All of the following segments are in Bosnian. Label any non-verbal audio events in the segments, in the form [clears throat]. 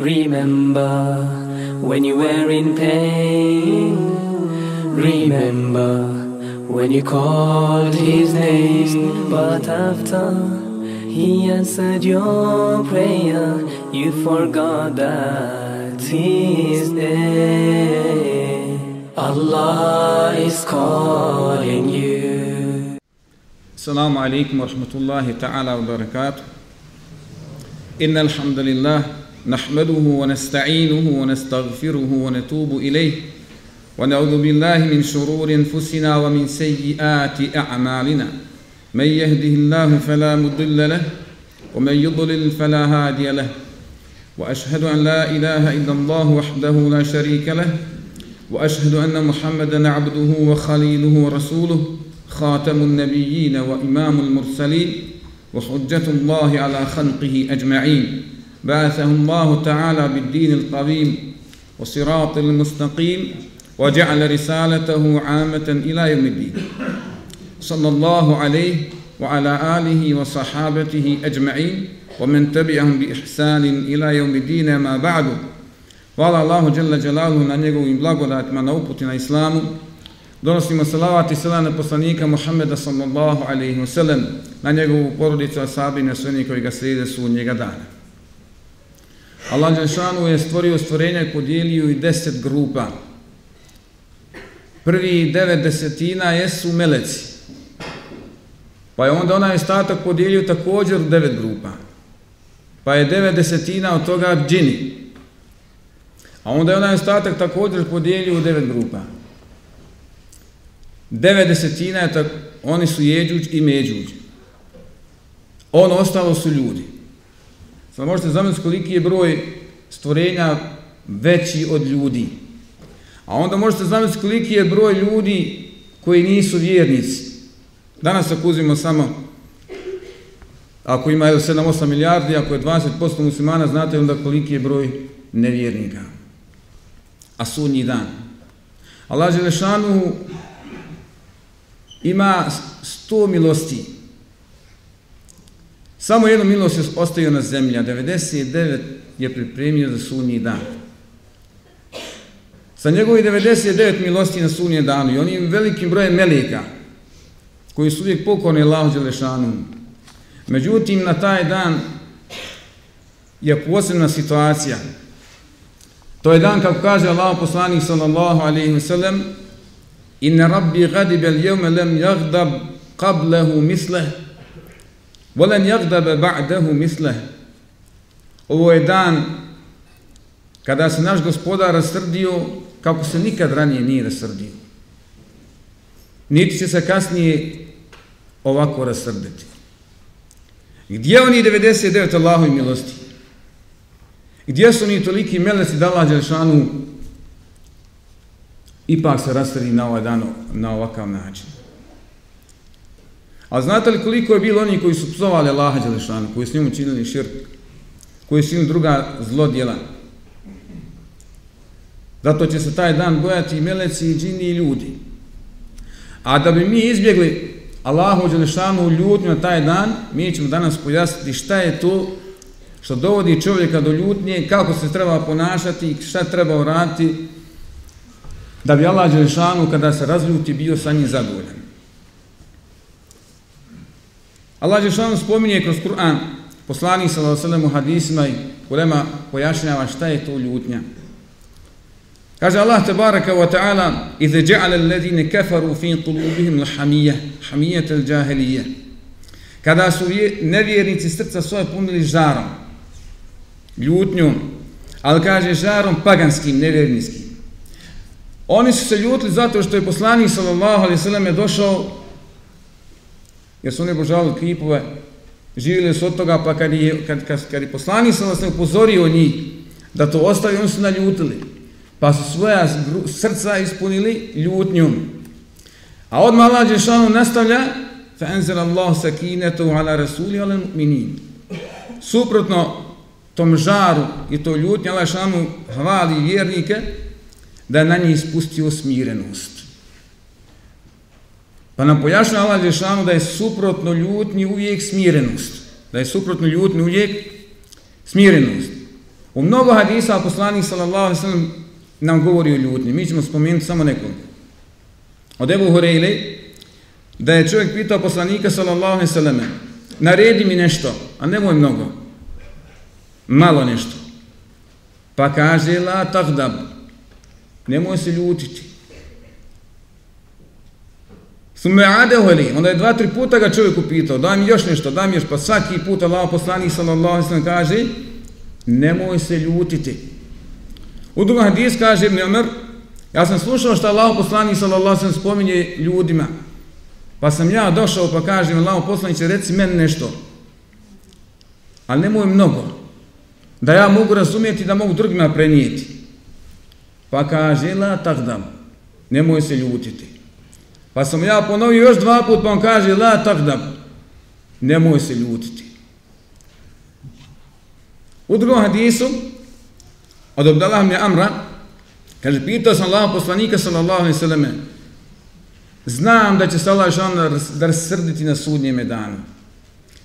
Remember when you were in pain. Remember when you called his name. But after he answered your prayer, you forgot that he is there. Allah is calling you. السلام عليكم ورحمة الله تعالى وبركاته إن الحمد لله نحمده ونستعينه ونستغفره ونتوب إليه ونعوذ بالله من شرور أنفسنا ومن سيئات أعمالنا. من يهده الله فلا مضل له ومن يضلل فلا هادي له. وأشهد أن لا إله إلا الله وحده لا شريك له. وأشهد أن محمدا عبده وخليله ورسوله خاتم النبيين وإمام المرسلين وحجة الله على خلقه أجمعين. بعثه الله تعالى بالدين القويم وصراط المستقيم وجعل رسالته عامة إلى يوم الدين صلى الله عليه وعلى آله وصحابته أجمعين ومن تبعهم بإحسان إلى يوم الدين ما بعد Hvala Allahu Đalla Đalalu na njegovim blagodatima na uputi na islamu. Donosimo salavat i salam na poslanika Muhammeda sallallahu alaihi wa sallam, na njegovu porodicu, asabi i na sve koji ga slijede su njega dana. Allah Đelšanu je stvorio stvorenja i podijelio i deset grupa. Prvi devet desetina jesu meleci. Pa je onda onaj ostatak podijelio također u devet grupa. Pa je devet desetina od toga džini. A onda je onaj ostatak također podijelio u devet grupa. Devet desetina je tako, oni su jeđuđ i međuđ. Ono ostalo su ljudi. Sad možete zamisliti koliki je broj stvorenja veći od ljudi. A onda možete zamisliti koliki je broj ljudi koji nisu vjernici. Danas ako uzimo samo, ako ima 7-8 milijardi, ako je 20% muslimana, znate onda koliki je broj nevjernika. A sudnji dan. Allah Želešanu ima 100 milosti. Samo jedno milost je ostavio na zemlji, a 99 je pripremio za sunji dan. Sa njegovi 99 milosti na sunji danu i onim velikim brojem melika koji su uvijek pokorni Allahu Đelešanu. Međutim, na taj dan je posebna situacija. To je dan, kako kaže Allah poslanik sallallahu alaihi wa sallam, Inna rabbi gadibel jevme lem jagdab qablahu misleh, volen jagdabe ba'dahu misleh. Ovo je dan kada se naš gospodar rasrdio kako se nikad ranije nije rasrdio. Niti će se kasnije ovako rasrditi. Gdje oni 99 Allahu i milosti? Gdje su oni toliki meleci da Allah Đelšanu ipak se rasrdi na ovaj dan na ovakav način? A znate li koliko je bilo oni koji su psovali Allaha Đelešanu, koji su njemu činili širk, koji su im druga zlodjela? Zato će se taj dan bojati i meleci, i džini, i ljudi. A da bi mi izbjegli Allahu Đelešanu ljutnju na taj dan, mi ćemo danas pojasniti šta je to što dovodi čovjeka do ljutnje, kako se treba ponašati i šta treba uraditi da bi Allah Đelešanu kada se razljuti bio sa njim zadovoljan. Allah Žešanu spominje kroz Kur'an, poslani sallallahu u hadisima i ulema pojašnjava šta je to ljutnja. Kaže Allah tabaraka wa ta'ala Ize ja'ala alladhine kafaru fi qulubihim l'hamije, hamijet al-jahiliyah Kada su nevjernici srca svoje punili žarom Ljutnjom Ali kaže žarom paganskim, nevjernickim Oni su se ljutili zato što je poslanik sallallahu alaihi sallam je došao Jer su oni božavali kipove Živjeli su od toga pa kad je, kad, kad, kad je poslanik sallallahu alaihi sallam upozorio njih da to ostavi, oni su naljutili. Pa su svoja srca ispunili ljutnjom. A odmah Allah Đešanu nastavlja فَأَنْزَلَ اللَّهُ سَكِينَتُهُ عَلَى رَسُولِ عَلَى الْمُؤْمِنِينَ Suprotno tom žaru i to ljutnje, Allah Đešanu hvali vjernike da na njih ispustio smirenost. Pa nam pojašnja Allah Đešanu da je suprotno ljutnji uvijek smirenost. Da je suprotno ljutnji uvijek smirenost. U mnogo hadisa poslanih sallallahu alaihi sallam nam govori o ljutnji. Mi ćemo spomenuti samo nekoliko. Od Ebu Horeile da je čovjek pitao poslanika sallallahu alaihi sallam, naredi mi nešto, a nemoj mnogo, malo nešto. Pa kaže, la tagdab, nemoj se ljutiti. Sume adeholi, onda je dva, tri puta ga čovjek upitao, daj mi još nešto, daj mi još, pa svaki put Allah poslanik sallallahu alaihi sallam kaže, nemoj se ljutiti. U drugom hadis kaže Ibn Omer, ja sam slušao što Allah poslanik sallallahu alaihi sallam spominje ljudima, pa sam ja došao pa kažem Allah poslanik će reci meni nešto, ali nemoj mnogo, da ja mogu razumijeti da mogu drugima prenijeti. Pa kaže, la takdam, nemoj se ljutiti. Pa sam ja ponovio još dva put, pa on kaže, la takdam, nemoj se ljutiti. U drugom hadisu, od Abdallah mi Amra, kaže, pitao sam Allah poslanika sallallahu alaihi sallame, znam da će se Allah žan rasrditi na sudnjeme danu.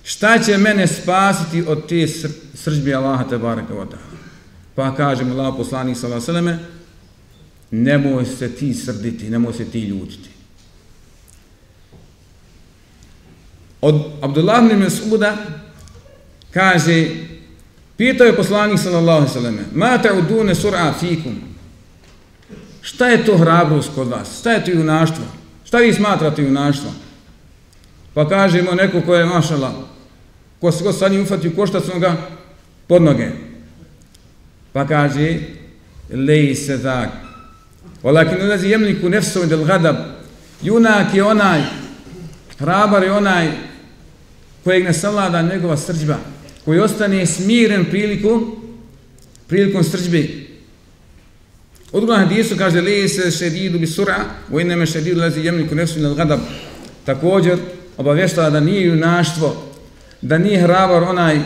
Šta će mene spasiti od te sr sržbe Allaha te baraka vada? Pa kaže mu Allah poslanik sallallahu alaihi sallame, nemoj se ti srditi, nemoj se ti ljutiti. Od Abdullah ibn Mas'uda kaže pitao je poslanik sallallahu alejhi ve selleme ma ta'udune sur'a fikum Šta je to hrabrost kod vas? Šta je to junaštvo? Šta vi smatrate junaštvo? Pa kažemo neko ko je mašala, ko se god sad njim ufati u koštac, ga pod noge. Pa kaže, lej se tak. Olakin ulazi jemliku nefsov del gadab. Junak je onaj, hrabar je onaj kojeg ne savlada njegova srđba, koji ostane smiren prilikom, prilikom srđbe. Od drugom hadisu kaže li se šedidu bi sura, u ineme šedidu lezi jemniku nefsu nad gadab. Također obavještava da nije junaštvo, da nije hrabar onaj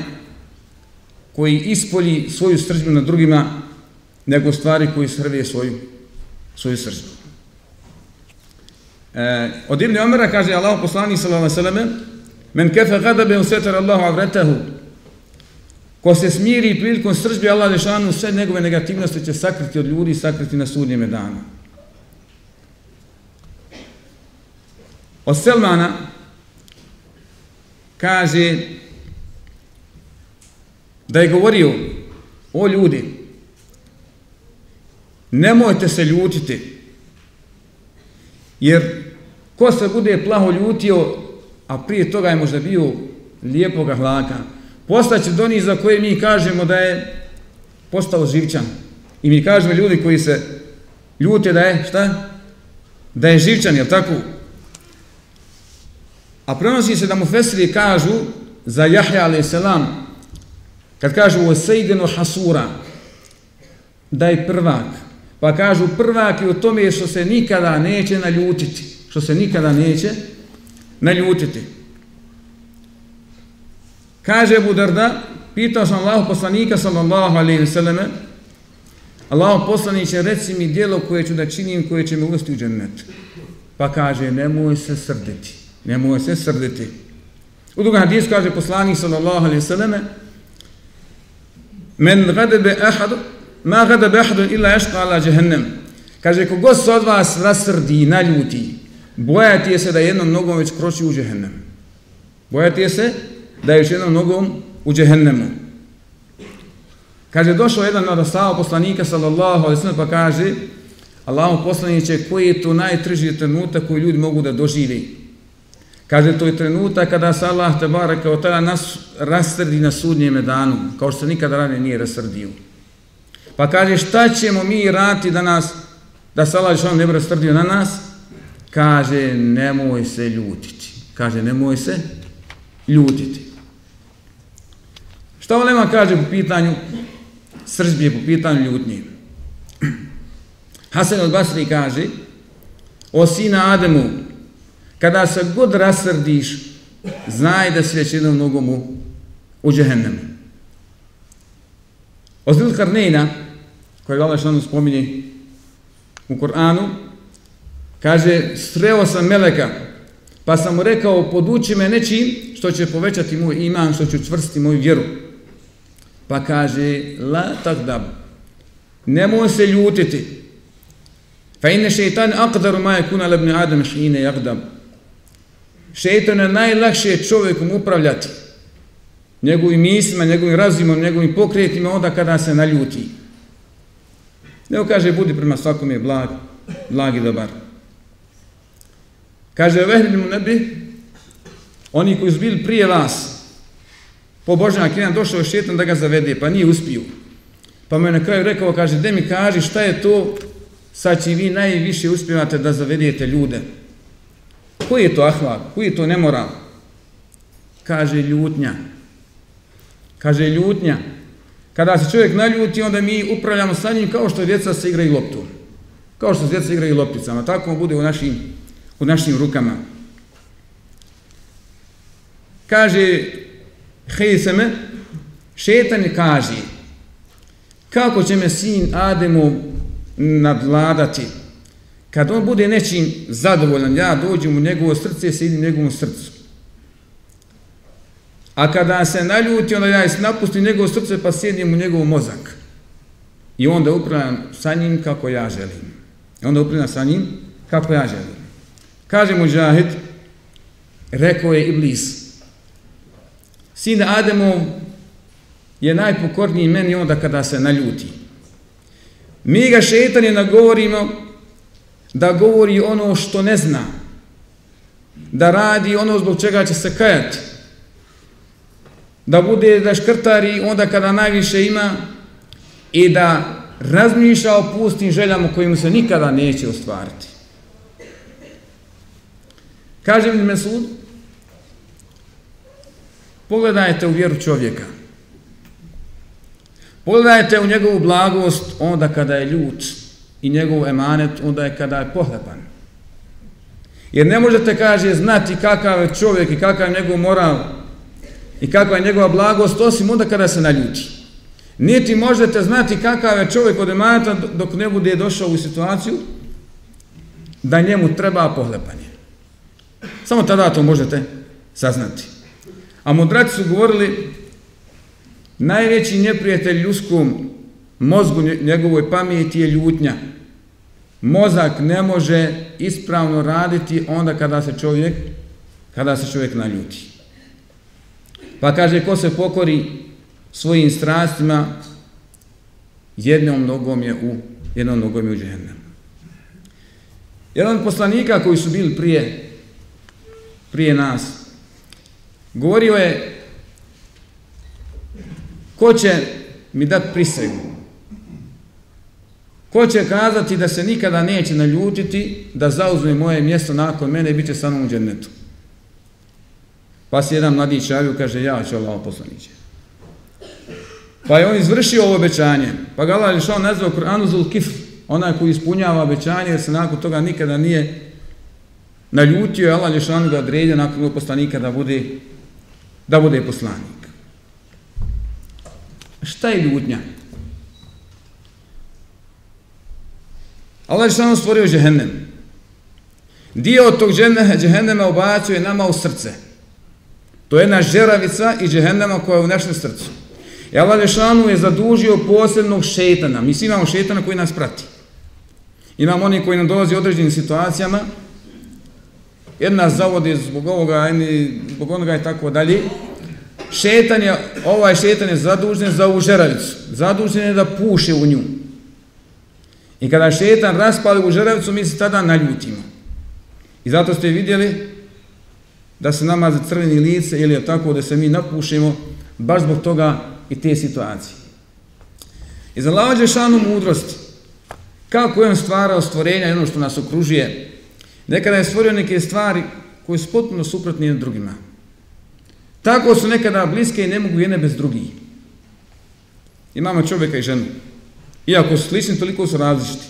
koji ispolji svoju srđbu na drugima, nego stvari koji srve svoju, svoju srđbu. E, od Ibn Omera kaže Allah poslani sallallahu alaihi sallam Men kefe gadabe u setar Allahu avretahu. Ko se smiri prilikom sržbe Allah lešanu, sve njegove negativnosti će sakriti od ljudi i sakriti na sudnjeme dana. Od Selmana kaže da je govorio o ljudi nemojte se ljutiti jer ko se bude plaho ljutio a prije toga je možda bio lijepog hlaka, postaće do njih za koje mi kažemo da je postao živčan. I mi kažemo ljudi koji se ljute da je, šta? Da je živčan, je tako? A prenosi se da mu Fesiri kažu za Jahja a.s. kad kažu o Sejdenu Hasura, da je prvak. Pa kažu prvak je u tome što se nikada neće naljutiti. Što se nikada neće naljutiti. Kaže Abu Darda, pitao sam Allahu poslanika sallallahu alaihi selleme, Allahu poslaniće, reci mi dijelo koje ću da činim, koje će me uvesti u džennet. Pa kaže, nemoj se srditi, nemoj se srditi. U drugom hadisu kaže poslanik sallallahu alaihi selleme, men gadebe ahadu, ma gadebe ahadu illa ješka ala jahannam. Kaže, kogod se od vas rasrdi, naljuti, bojati je se da jednom nogom već kroči u džehennem. Bojati je se da je još jednom nogom u džehennemu. Kaže, došao jedan od ostava poslanika, sallallahu alaihi sallam, pa kaže, Allahom poslaniće, koji je to najtrži trenutak koji ljudi mogu da doživi? Kaže, to je trenutak kada se Allah te bara kao tada nas rasrdi na sudnjem danu, kao što se nikada ranije nije rasrdio. Pa kaže, šta ćemo mi rati da nas, da se Allah ne bi rasrdio na nas? Kaže nemoj se ljutiti. Kaže nemoj se ljutiti. Šta Olema kaže po pitanju sržbije po pitanju ljutnje. [clears throat] Hasan al-Basri kaže, o sina Ademu, kada se god rasrdiš, znaj da si već jednom nogom u, u džehennemu. O Zilkarnejna, Karnejna, koje Allah što spominje u Koranu, kaže, sreo sam Meleka, pa sam mu rekao, poduči me nečim što će povećati moj iman, što će učvrstiti moju vjeru. Pa kaže, la tak dab, nemoj se ljutiti, fa inne šeitan akdaru maje kuna lebne adam šine jagdam. Šeitan je najlakše čovjekom upravljati njegovim mislima, njegovim razumom, njegovim pokretima onda kada se naljuti. Nego kaže, budi prema svakom je blag, blag i dobar. Kaže, vehli mu nebi, oni koji su bili prije vas, po Božnjak, jedan došao je šetan da ga zavede, pa nije uspio. Pa mu je na kraju rekao, kaže, de mi kaži šta je to, sad će vi najviše uspijevate da zavedete ljude. Koji je to ahlak? Koji je to nemoral? Kaže, ljutnja. Kaže, ljutnja. Kada se čovjek naljuti, onda mi upravljamo sa njim kao što djeca se igraju loptu. Kao što djeca igraju lopticama. Tako bude u našim, u našim rukama. Kaže, Hejseme, šetan kaže, kako će me sin Ademu nadvladati, kad on bude nečim zadovoljan, ja dođem u njegovo srce, sedim u njegovom srcu. A kada se naljuti, onda ja napustim njegovo srce, pa sjedim u njegov mozak. I onda upravljam sa njim kako ja želim. I onda upravljam sa njim kako ja želim. Kaže mu rekao je Iblis, Sin Ademov je najpokorniji meni onda kada se naljuti. Mi ga šetanje nagovorimo da govori ono što ne zna, da radi ono zbog čega će se kajati, da bude da škrtari onda kada najviše ima i da razmišlja o pustim željama kojim se nikada neće ostvariti. Kaže Ibn Mesud, Pogledajte u vjeru čovjeka. Pogledajte u njegovu blagost onda kada je ljut i njegov emanet onda je kada je pohlepan. Jer ne možete, kaže, znati kakav je čovjek i kakav je njegov moral i kakva je njegova blagost osim onda kada se naljuti. Niti možete znati kakav je čovjek od emaneta dok ne bude došao u situaciju da njemu treba pohlepanje. Samo tada to možete saznati. A mudraci su govorili, najveći neprijatelj ljudskom mozgu njegovoj pameti je ljutnja. Mozak ne može ispravno raditi onda kada se čovjek, kada se čovjek naljuti. Pa kaže, ko se pokori svojim strastima, jednom nogom je u, jednom nogom je u džehennem. Jedan od poslanika koji su bili prije, prije nas, Govorio je ko će mi dati prisegu? Ko će kazati da se nikada neće naljutiti da zauzme moje mjesto nakon mene i bit će sa mnom u džernetu? Pa se jedan mladić javio, kaže, ja ću Allah poslaniće. Pa je on izvršio ovo obećanje. Pa ga Allah je šao nazvao Kur'anu Zul onaj koji ispunjava obećanje, jer se nakon toga nikada nije naljutio, je Allah je da odredio nakon poslanika da bude da bude poslanik. Šta je ljutnja? Allah je stvorio džehennem. Dio od tog džehennema ubacuje nama u srce. To je jedna žeravica i džehennema koja je u našem srcu. I Allah Lešanu je zadužio posebnog šetana. Mi svi imamo šetana koji nas prati. Imamo oni koji nam dolazi u određenim situacijama. Jedna zavodi zbog ovoga, jedni zbog onoga i tako dalje šetan je, ovaj šetan je zadužen za ovu žeravicu. Zadužen je da puše u nju. I kada šetan raspali u žeravicu, mi se tada naljutimo. I zato ste vidjeli da se nama za crveni lice ili tako da se mi napušimo baš zbog toga i te situacije. I za lađe šanu mudrosti, kako je on stvarao stvorenja i ono što nas okružuje, nekada je stvorio neke stvari koje su potpuno suprotne jedne drugima. Tako su nekada bliske i ne mogu jedne bez drugih. Imamo čovjeka i ženu. Iako su slični, toliko su različiti.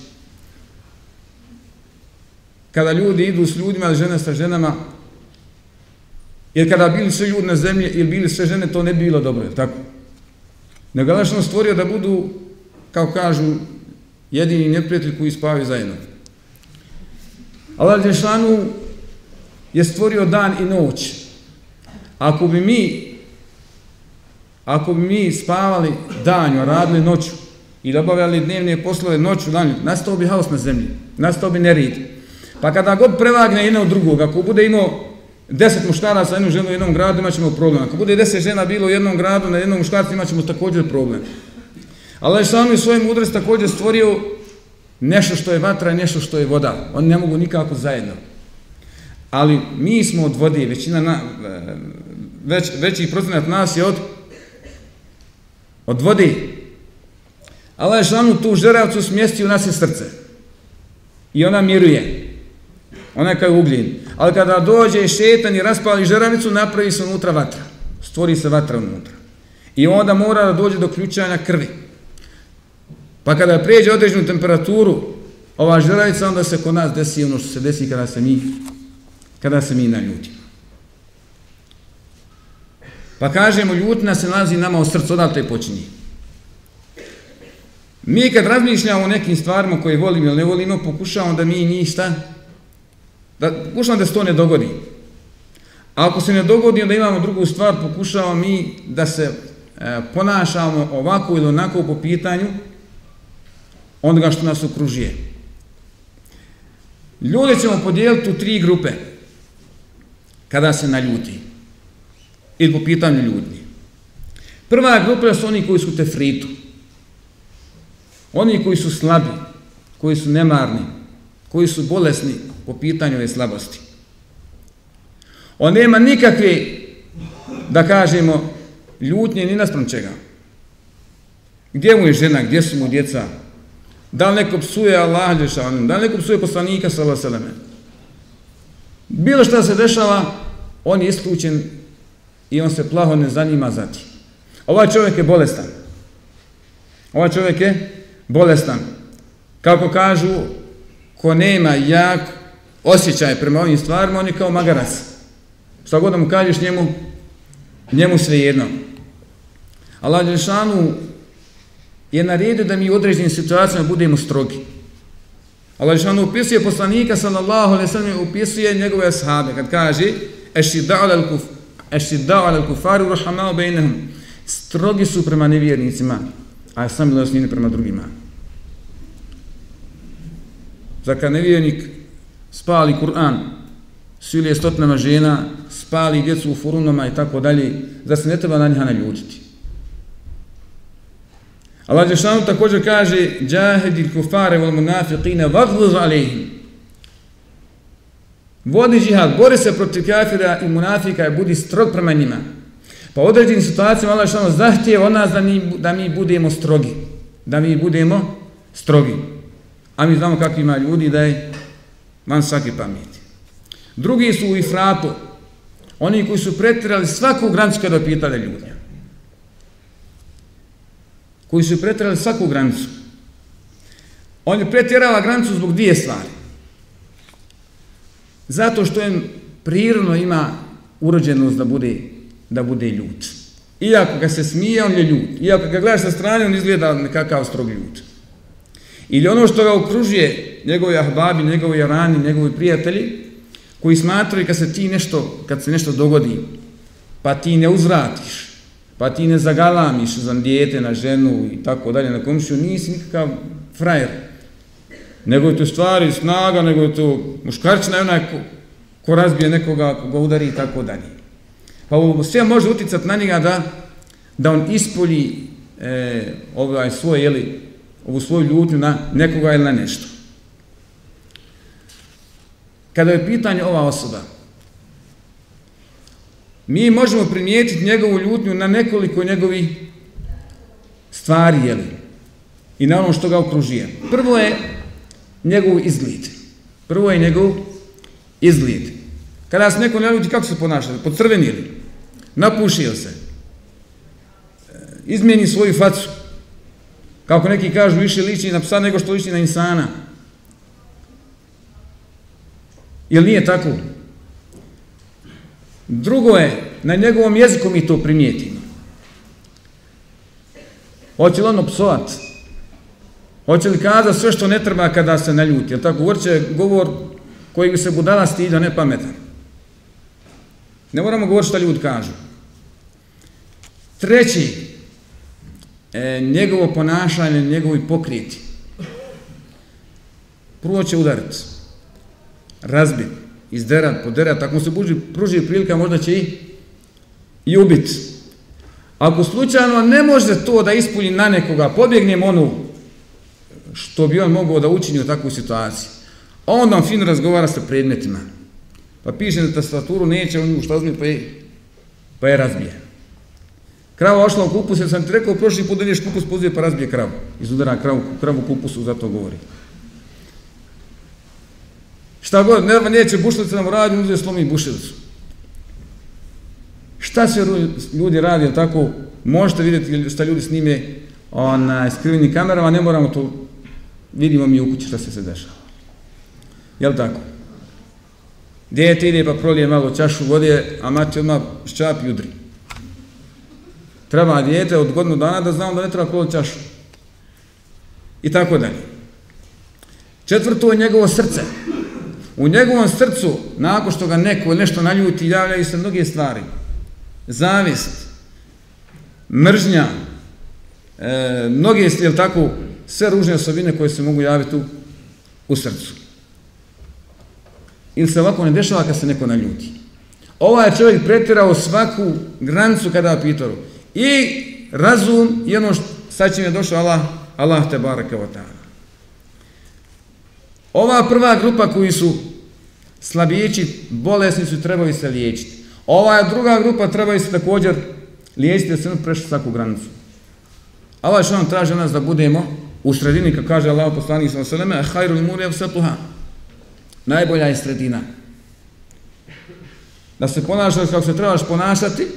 Kada ljudi idu s ljudima, žene sa ženama, jer kada bili sve ljudi na zemlji ili bili sve žene, to ne bi bilo dobro, tako? Nego je stvorio da budu, kao kažu, jedini neprijatelj koji spavaju zajedno. Allah Đešanu je stvorio dan i noć. Ako bi mi ako bi mi spavali danju, radili noću i dobavljali dnevne poslove noću, danju, nastao bi haos na zemlji, nastao bi nerid. Pa kada god prevagne jedna od drugog, ako bude imao deset muškara sa jednom ženom u jednom gradu, imat ćemo problem. Ako bude deset žena bilo u jednom gradu, na jednom muškarcu, imat ćemo također problem. Allah je sam mudrost također stvorio nešto što je vatra i nešto što je voda. Oni ne mogu nikako zajedno. Ali mi smo od vode, većina na, već, veći procenat nas je od od vode. Allah je šlanu tu žeravcu smjestio u naše srce. I ona miruje. Ona je kao ugljen. Ali kada dođe šetan i raspali žeravicu, napravi se unutra vatra. Stvori se vatra unutra. I onda mora da dođe do ključanja krvi. Pa kada pređe određenu temperaturu, ova žeravica, onda se kod nas desi ono što se desi kada se mi, kada se mi naljutimo. Pa kažemo, ljutina se nalazi nama u srcu, odavte počinje. Mi kad razmišljamo o nekim stvarima koje volimo ili ne volimo, pokušavamo da mi njih šta? Da, pokušavamo da se to ne dogodi. A ako se ne dogodi, onda imamo drugu stvar, pokušavamo mi da se e, ponašamo ovako ili onako po pitanju onoga što nas okružuje. Ljude ćemo podijeliti u tri grupe kada se naljuti ili po pitanju ljudi. Prva grupa su oni koji su tefritu. Oni koji su slabi, koji su nemarni, koji su bolesni po pitanju ove slabosti. On nema nikakve, da kažemo, ljutnje ni naspram čega. Gdje mu je žena, gdje su mu djeca? Da li neko psuje Allah, da li neko psuje poslanika, sallallahu Bilo što se dešava, on je isključen i on se plaho ne zanima za ti. Ovaj čovjek je bolestan. Ovaj čovjek je bolestan. Kako kažu, ko nema jak osjećaj prema ovim stvarima, on je kao magarac. Šta god da mu kažeš njemu, njemu sve jedno. Allah Đelšanu je naredio da mi u određenim situacijama budemo strogi. Allah Đelšanu upisuje poslanika, sallallahu alaihi sallam, upisuje njegove ashabe, kad kaže, eši al kuf, kufaru rahamao bejnehum. Strogi su prema nevjernicima, a sam prema drugima. Za kad nevjernik spali Kur'an, silije stotnama žena, spali djecu u furunama i tako dalje, da se ne treba na njih naljutiti. Allah Đešanu također kaže Džahedi kufare vol munafiqine vagduz alihim. Vodi džihad, bori se protiv kafira i munafika i budi strog prema njima. Pa u određenim situacijama Allah Đešanu zahtije od nas da mi, da mi budemo strogi. Da mi budemo strogi. A mi znamo kakvi ima ljudi da je van svake pameti. Drugi su u Ifratu. Oni koji su pretirali svaku granicu kada pitali ljudima. Koji su pretjerali svaku granicu. On je pretjerala granicu zbog dvije stvari. Zato što je prirodno ima urođenost da bude, da bude ljut. Iako ga se smije, on je ljut. Iako ga gledaš sa strane, on izgleda nekakav strog ljut. Ili ono što ga okružuje, njegovi ahbabi, njegovi jarani, njegovi prijatelji, koji smatraju kad se ti nešto, kad se nešto dogodi, pa ti ne uzvratiš, pa ti ne zagalamiš za dijete, na ženu i tako dalje, na komšiju, nisi nikakav frajer nego je to stvari snaga, nego je to muškarčina je onaj ko, ko razbije nekoga, ko ga udari i tako dalje. Pa ovo sve može uticati na njega da, da on ispolji e, ovaj svoj, jeli, ovu svoju ljutnju na nekoga ili na nešto. Kada je pitanje ova osoba, mi možemo primijetiti njegovu ljutnju na nekoliko njegovih stvari, jeli, i na ono što ga okružuje. Prvo je njegov izgled. Prvo je njegov izgled. Kada se neko ne ljudi, kako se ponaša? Pocrvenili, napušio se, izmijeni svoju facu, Kako neki kažu, više liči na psa nego što liči na insana. Jel nije tako? Drugo je, na njegovom jeziku mi to primijetimo. Hoće li ono psovat? Hoće li kazati sve što ne treba kada se naljuti? Jel tako? Govorit će govor koji se budala stida, ne pametan. Ne moramo govoriti što ljudi kažu. Treći, e, njegovo ponašanje, njegovi pokriti. Prvo će udariti, razbiti, izderat, poderat, tako se buži, pruži prilika, možda će i, i ubiti. Ako slučajno ne može to da ispunji na nekoga, pobjegnem onu što bi on mogao da učini u takvoj situaciji. A onda on fino razgovara sa predmetima. Pa piše na tastaturu, neće on nju što uzmi, pa je, pa je razbije. Krava ošla u kupus, jer sam ti rekao, prošli put da niješ kupus, pozuje, pa razbije kravu. Izudara kravu, kravu kupusu, zato govori. Šta god, ne, neće bušlica nam radi, uzije slomi bušilicu. Šta se ljudi radi, tako, možete vidjeti šta ljudi snime na skrivenim kamerama, ne moramo to, vidimo mi u kući šta se se dešava. Jel tako? Dijete ide pa prolije malo čašu vode, a mati odmah ščap i udri. Treba dijete od godinu dana da znamo da ne treba prolije čašu. I tako dalje. Četvrto je njegovo srce. U njegovom srcu, nakon što ga neko nešto naljuti, javljaju se mnoge stvari. Zavist, mržnja, e, mnoge, jel tako, sve ružne osobine koje se mogu javiti u, u srcu. Ili se ovako ne dešava kad se neko naljuti. Ovaj čovjek pretirao svaku granicu kada je pitao. I razum i ono što sad će mi je došao Allah, Allah te baraka o ta'ala. Ova prva grupa koji su slabići, bolesni su, trebaju se liječiti. Ova druga grupa trebaju se također liječiti da se ne prešli svaku granicu. Allah što nam traži nas da budemo u sredini, kako kaže Allah poslanik sa vseleme, hajru li mure vsetuha. Najbolja je sredina. Da se ponašaš kako se trebaš ponašati,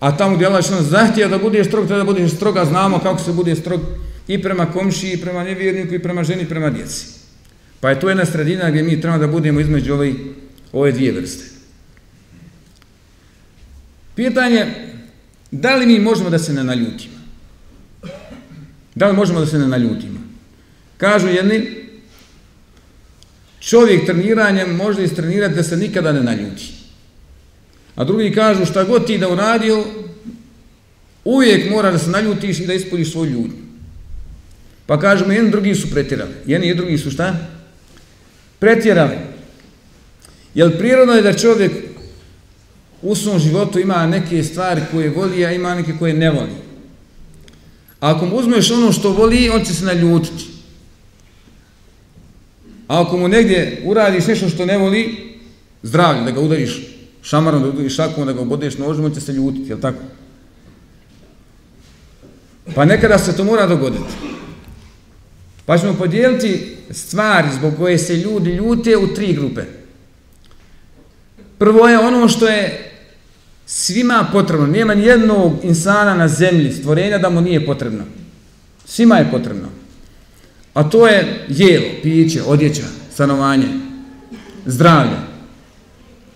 a tamo gdje Allah što zahtije da budeš strog, treba da budeš stroga, znamo kako se bude strog i prema komšiji, i prema nevjerniku, i prema ženi, i prema djeci. Pa je to jedna sredina gdje mi trebamo da budemo između ove, ove dvije vrste. Pitanje, da li mi možemo da se ne naljutimo? Da li možemo da se ne naljutimo? Kažu jedni, čovjek treniranjem može istrenirati da se nikada ne naljuti. A drugi kažu, šta god ti da uradio, uvijek mora da se naljutiš i da ispoljiš svoju ljudnju. Pa kažemo, jedni drugi su pretirali. Jedni i drugi su šta? Pretjerali. Jer prirodno je da čovjek u svom životu ima neke stvari koje voli, a ima neke koje ne voli. A ako mu uzmeš ono što voli, on će se naljutiti. A ako mu negdje uradiš nešto što ne voli, zdravlje, da ga udariš šamarom, da udariš šakom, da ga obodeš nožom, on će se ljutiti, jel tako? Pa nekada se to mora dogoditi. Pa ćemo podijeliti stvari zbog koje se ljudi ljute u tri grupe. Prvo je ono što je svima potrebno. Nema ni jednog insana na zemlji, stvorenja, da mu nije potrebno. Svima je potrebno. A to je jelo, piće, odjeća, stanovanje, zdravlje.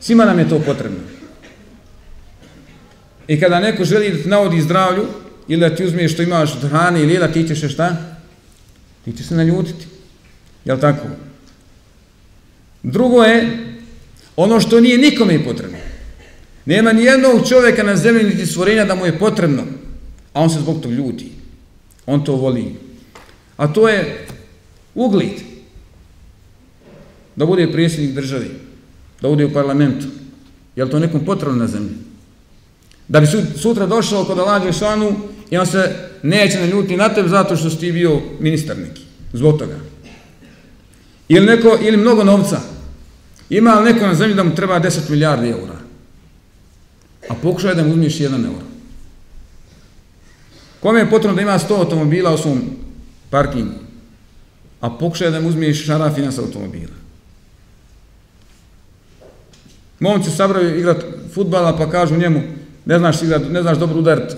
Svima nam je to potrebno. I kada neko želi da ti navodi zdravlju, ili da ti uzme što imaš od hrane ili jela, ti ćeš šta? Ti ćeš se naljutiti. Jel tako? Drugo je ono što nije nikome potrebno. Nema ni jednog čovjeka na zemlji niti stvorenja da mu je potrebno, a on se zbog tog ljuti. On to voli. A to je ugled. Da bude predsjednik državi, da bude u parlamentu. Je li to nekom potrebno na zemlji? Da bi sutra došao kod Allah Šanu i on se neće naljuti na tebe zato što si ti bio ministar neki. Zbog toga. Ili, neko, ili mnogo novca. Ima li neko na zemlji da mu treba 10 milijardi eura? a pokušaj da mu uzmiš 1 euro. Kome je potrebno da ima 100 automobila u svom parkingu, a pokušaj da mu uzmiš šarafina sa automobila. Momci sabraju igrat futbala pa kažu njemu ne znaš, igrat, ne znaš dobro udarit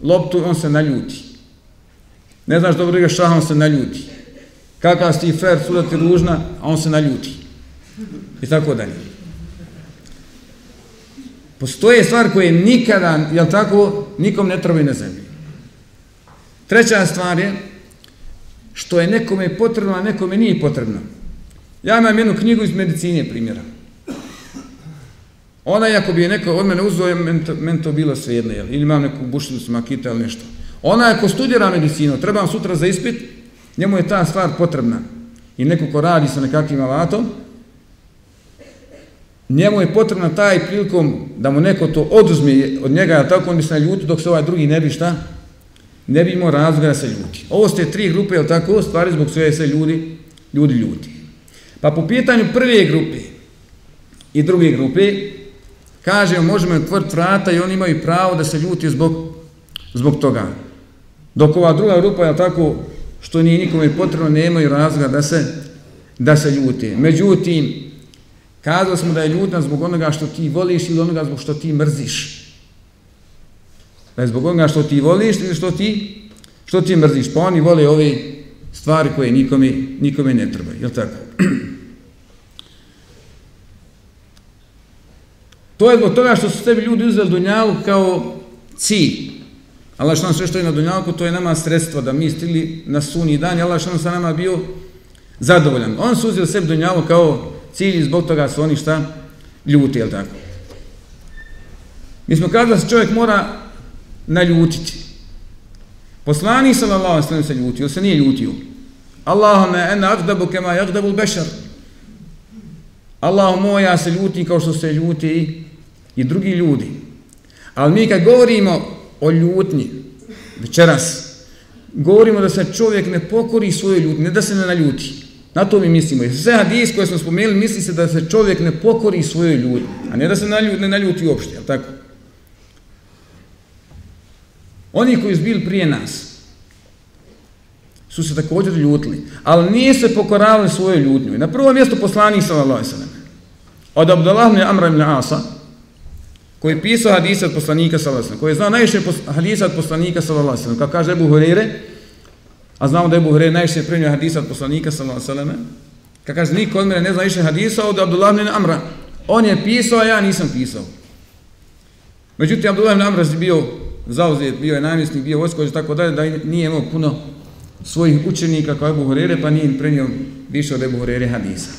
loptu, on se naljuti. Ne znaš dobro igraš šah, on se naljuti. Kakav si ti fer, suda ti ružna, a on se naljuti. I tako dalje. Postoje stvar koje nikada, jel tako, nikom ne trebaju na zemlji. Treća stvar je, što je nekome potrebno, a nekome nije potrebno. Ja imam jednu knjigu iz medicine primjera. Ona, ako bi je neko od mene uzao, meni to, men to bilo svejedno, jel? ili imam neku bušnicu makita ili nešto. Ona, ako studira medicinu, trebam sutra za ispit, njemu je ta stvar potrebna. I neko ko radi sa nekakvim alatom, njemu je potrebna taj prilikom da mu neko to oduzme od njega, a tako on bi se naljuti, dok se ovaj drugi ne bi šta, ne bi imao razloga da se ljuti. Ovo ste tri grupe, je tako, stvari zbog sve se ljudi, ljudi ljuti. Pa po pitanju prve grupe i druge grupe, Kaže, možemo otvoriti vrata i oni imaju pravo da se ljuti zbog, zbog toga. Dok ova druga grupa, je tako, što nije nikome potrebno, nemaju razloga da se, da se ljuti. Međutim, kazali smo da je ljutna zbog onoga što ti voliš ili onoga zbog što ti mrziš. Da je zbog onoga što ti voliš ili što ti, što ti mrziš. Pa oni vole ove stvari koje nikome, nikome ne treba. Je tako? [clears throat] To je zbog toga što su tebi ljudi uzeli dunjalu kao cilj. Allah što nam sve što je na dunjalku, to je nama sredstvo da mi stili na sunji dan i Allah što nam sa nama bio zadovoljan. On su uzeli sebi dunjalu kao cilj i zbog toga su oni šta ljuti, jel tako? Mi smo kada da se čovjek mora naljutiti. Poslani sallallahu alaihi sallam se ljutio, se nije ljutio. Allahumma ena agdabu kema jagdabu bešar. Allah moj, ja se ljutim kao što se ljuti i drugi ljudi. Ali mi kad govorimo o ljutnji, večeras, govorimo da se čovjek ne pokori svoje ljutnje, ne da se ne naljuti. Na to mi mislimo. Jer sve hadis koje smo spomenuli, misli se da se čovjek ne pokori svoje ljutnje, a ne da se naljuti, ne naljuti uopšte, jel tako? Oni koji su bili prije nas, su se također ljutili, ali nije se pokoravali svojoj ljutnju. Na prvom mjestu poslanih sallallahu alaihi sallam, od Abdullah ibn Amra ibn Asa, koji je pisao hadise od poslanika sallallahu alejhi koji je znao najviše hadisa od poslanika sallallahu alejhi kako kaže Abu Hurajre, a znamo da je Abu Hurajre najviše primio hadisa od poslanika sallallahu alejhi sallam, kaže, niko od mene ne zna više hadisa od Abdullah ibn Amra. On je pisao, a ja nisam pisao. Međutim, Abdullah ibn Amra je bio zauzet, bio je namjesnik, bio vojskovođa, tako dalje, da nije imao puno svojih učenika kao Ebu Hurere, pa nije prenio više od Ebu Hurere hadisa.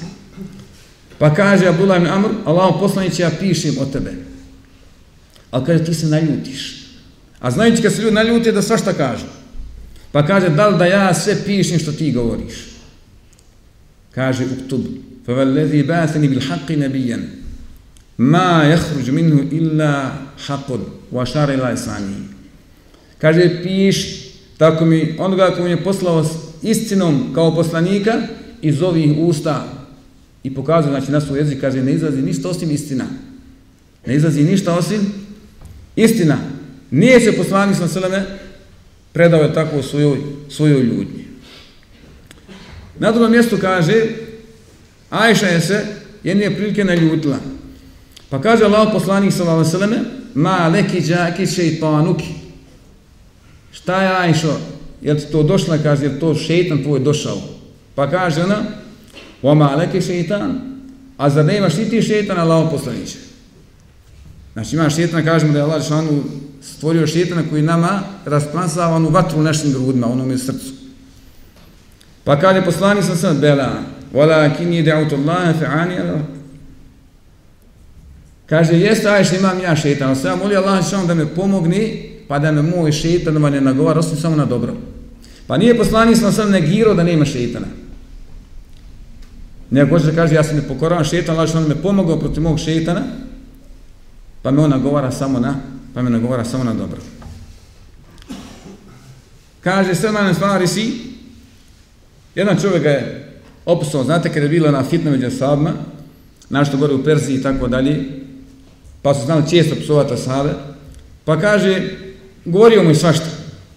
Pa kaže Abdullah ibn Amr, Allahom poslaniće, ja pišem o tebe. Ali kaže, ti se naljutiš. A znajući kad se ljudi naljute, da svašta kažu. Pa kaže, da li da ja sve pišem što ti govoriš? Kaže, uktub. Fa vallezi baseni bil haqqi nabijan. Ma jahruđu minhu illa haqqun Wa šare ila isani. Kaže, piš tako mi onoga ko mi je poslao s istinom kao poslanika iz ovih usta i pokazuje, znači na svoj jezik, kaže, ne izlazi ništa osim istina. Ne izlazi ništa osim istina. Nije se poslanik sa seleme predao je tako svojoj, svojoj ljudnji. Na drugom mjestu kaže, Ajša je se jedne prilike naljutila. Pa kaže Allah poslanik sa seleme, ma leki džaki šeitanuki, Šta je Ajšo? Jel ti to došla, kaže, je to šeitan tvoj došao? Pa kaže ona, "Wa ma leki šeitan, a zar nemaš ti ti šeitan, Allah poslaniće? Znači ima šetana, kažemo da je Allah Žešanu stvorio šetana koji nama rasplansava onu vatru u našim grudima, u onome srcu. Pa kaže poslanik sam sad, bela, vala kini da'utu Allah, fe'ani Allah. Kaže, jeste Ajša, imam ja šeitan, ali sam molio Allah Žešanu da me pomogne pa da me moj šeitan ne nagovara, osim samo na dobro. Pa nije poslanik sam sam negirao da nema šetana. Nego hoće da kaže, ja sam ne pokoravan šetan, Allah Žešanu me pomogao protiv mog šetana, pa me on nagovara samo na, pa me nagovara samo na dobro. Kaže, Salman Farisi, jedan čovjek ga je opisao, znate, kada je bila na fitna među sahabima, našto gore u Persiji i tako dalje, pa su znali često psovata sahabe, pa kaže, govorio mu i svašta.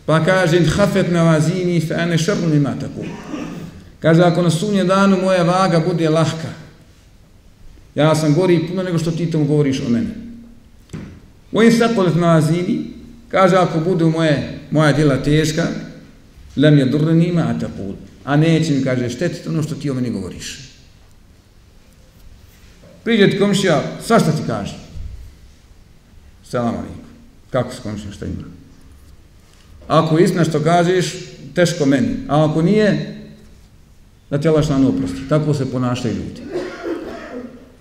Pa kaže, hafet na vazini fe ane šrnu nima tako. Kaže, ako na sunje danu moja vaga bude lahka, ja sam gori puno nego što ti tomu govoriš o mene. U in sakolet mazini, kaže, ako budu moje, moja djela teška, lem je durni ma taqul. A neće mi, kaže, štetiti ono što ti o meni govoriš. Priđe ti komšija, sva šta ti kaže? Selam alaikum. Kako se komšija, šta ima? Ako je istina što kažeš, teško meni. A ako nije, da ti Allah šlanu oprosti. Tako se ponašaju ljudi.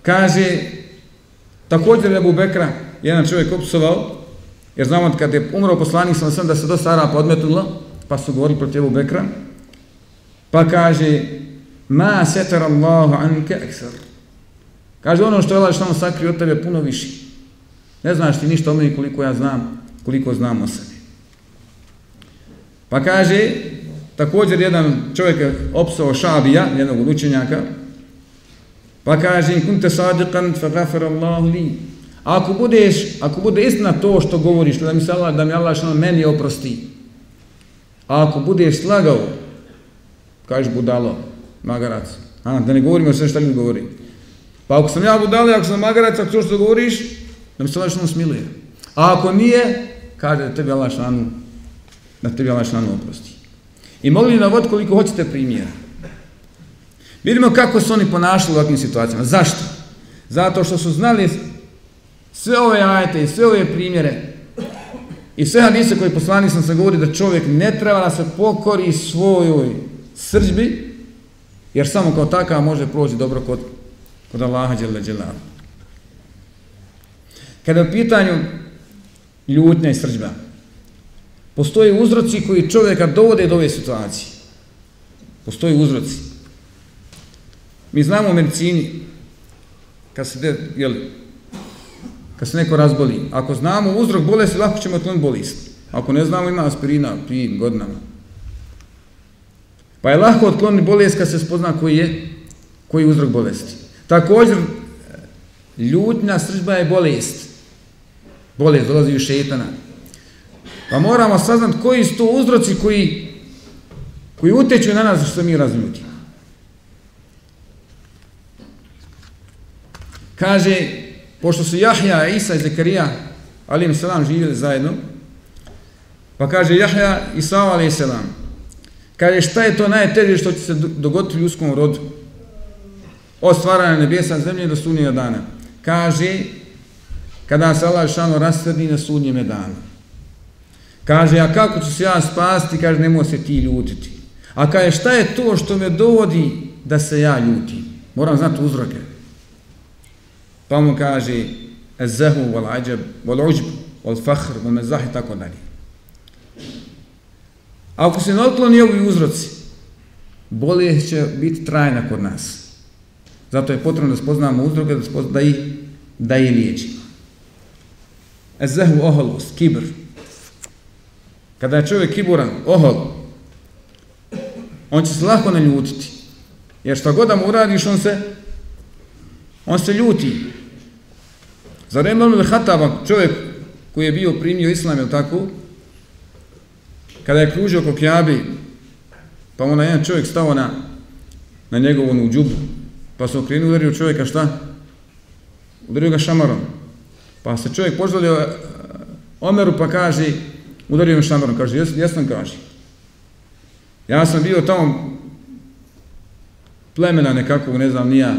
Kaže, također je Bekra, jedan čovjek opsovao, jer znamo kad je umro poslanik sam sam da se dosta Arapa odmetnula, pa su govorili protiv Ebu Bekra, pa kaže, ma setar Allahu anke eksar. Kaže, ono što je Allah što sakrio od tebe puno viši. Ne znaš ti ništa o meni koliko ja znam, koliko znam o sebi. Pa kaže, također jedan čovjek opsao šabija, jednog od učenjaka, pa kaže, kunte sadiqan, fa gafara Allahu li. Ako budeš, ako bude istina to što govoriš, da mi se Allah, da mi Allah što meni oprosti. A ako budeš slagao, kažeš budalo, magarac. A, da ne govorimo sve što ljudi govori. Pa ako sam ja budalo, ako sam magarac, ako to što govoriš, da mi se Allah što smiluje. A ako nije, kaže da tebi Allah što da tebi Allah što oprosti. I mogli navod koliko hoćete primjera. Vidimo kako su oni ponašali u ovakvim situacijama. Zašto? Zato što su znali sve ove ajete i sve ove primjere i sve hadise koje poslani sam se govori da čovjek ne treba da se pokori svojoj srđbi, jer samo kao takav može proći dobro kod, kod Allaha Đele Đelava. Kada je u pitanju ljutnja i srđba, Postoje uzroci koji čovjeka dovode do ove situacije. Postoje uzroci. Mi znamo u medicini, kad se, de, jeli, kad se neko razboli, ako znamo uzrok bolesti, lako ćemo otkloniti bolest. Ako ne znamo, ima aspirina, pijem godinama. Pa je lako otkloniti bolest kad se spozna koji je, koji je uzrok bolesti. Također, ljutnja sržba je bolest. Bolest dolazi u šetana. Pa moramo saznati koji su to uzroci koji, koji uteču na nas što mi razljutimo. Kaže, pošto su Jahja, Isa i Zekarija, ali im selam živjeli zajedno, pa kaže Jahja i Sava, alim selam, kaže šta je to najteže što će se dogoditi u ljudskom rodu? Od stvaranja nebesa zemlje do sunnjega dana. Kaže, kada se Allah šano rasvrdi na sunnjeme danu. Kaže, a kako ću se ja spasti? Kaže, nemoj se ti ljutiti. A kaže, šta je to što me dovodi da se ja ljutim? Moram znati uzroke. Pa mu kaže, ezehu, wal ađab, wal uđb, wal fahr, wal mezah i tako dalje. Ako se ne otkloni ovi uzroci, bolje će biti trajna kod nas. Zato je potrebno da spoznamo uzroke, da, spoznamo, da ih, da ih liječimo. Ezehu, oholost, kibr, Kada je čovjek kiburan, ohol, on će se lako naljutiti. Jer što god da mu uradiš, on se, on se ljuti. Zar vreme ono Hataba, čovjek koji je bio primio islam, je tako? Kada je kružio oko Kjabi, pa onda jedan čovjek stao na, na njegovu onu džubu, pa se okrenuo udario čovjeka šta? Udario ga šamarom. Pa se čovjek požalio e, Omeru pa kaže, Udario me šamarom, kaže, jes, jesam, kaže. Ja sam bio tamo plemena nekakvog, ne znam, nija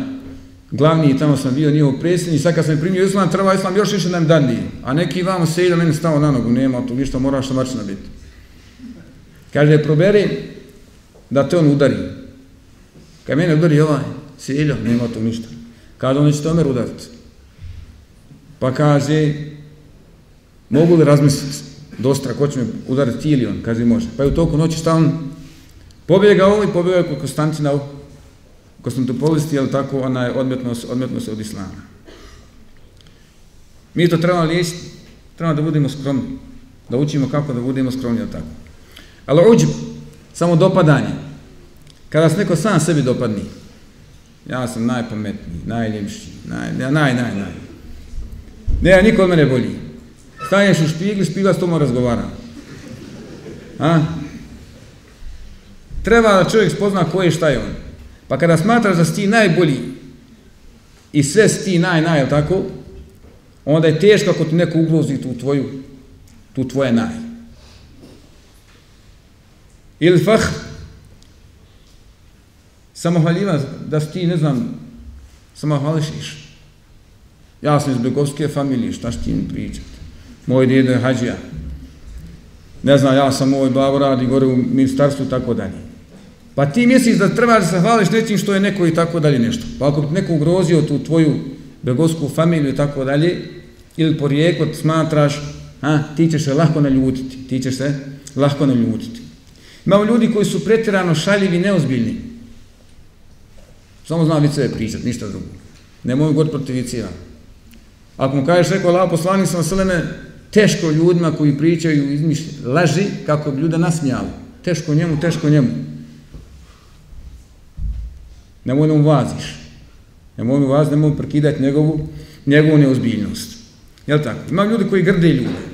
glavni i tamo sam bio njihov predsjednik, sad kad sam primio islam, treba islam još više nam dadi. A neki vam se ide, meni stao na nogu, nema tu ništa, moraš što mačina biti. Kaže, proberi da te on udari. Kad mene udari ovaj, seljo, nema tu ništa. Kaže, on će tomer udariti. Pa kaže, mogu li razmisliti? dostra, ko će me udariti ti ili on, kaže može. Pa je u toku noći šta on pobjegao i pobjegao kod Konstantina u Konstantopolisti, jel tako, ona je odmetnost, odmetnost od Islama. Mi to trebamo liječiti, trebamo da budemo skromni, da učimo kako da budemo skromni, jel tako. Ali uđi, samo dopadanje. Kada se neko sam sebi dopadni, ja sam najpametniji, najljepši, naj, naj, naj, naj. Ne, niko od mene bolji. Staneš u špigli, špigla s tomu razgovara. A? Treba da čovjek spozna ko je šta je on. Pa kada smatraš da si ti najbolji i sve si ti naj, naj, tako, onda je teško ako ti neko ugrozi tu tvoju, tu tvoje naj. Ili fah, samohvaljiva, da si ti, ne znam, samohvališiš. Ja sam iz Begovske familije, šta ću ti mi pričati? Moj djede je hađija. Ne znam, ja sam moj babo radi gore u ministarstvu tako dalje. Pa ti misliš da trebaš da se hvališ nečim što je neko i tako dalje nešto. Pa ako bi neko ugrozio tu tvoju begosku familiju i tako dalje, ili porijeklo smatraš, a, ti ćeš se lahko naljutiti, ti ćeš se lahko naljutiti. Imamo ljudi koji su pretjerano šaljivi neozbiljni. Samo zna viceve pričat, ništa drugo. Ne mogu god protiv. Ako mu kažeš, rekao Allah poslanik sam seleme, teško ljudima koji pričaju izmišlji, laži kako bi ljuda nasmijali. Teško njemu, teško njemu. Nemoj da mu vaziš. Nemoj mu vaz, nemoj prekidati njegovu, njegovu neozbiljnost. Jel tako? Ima ljudi koji grde ljude.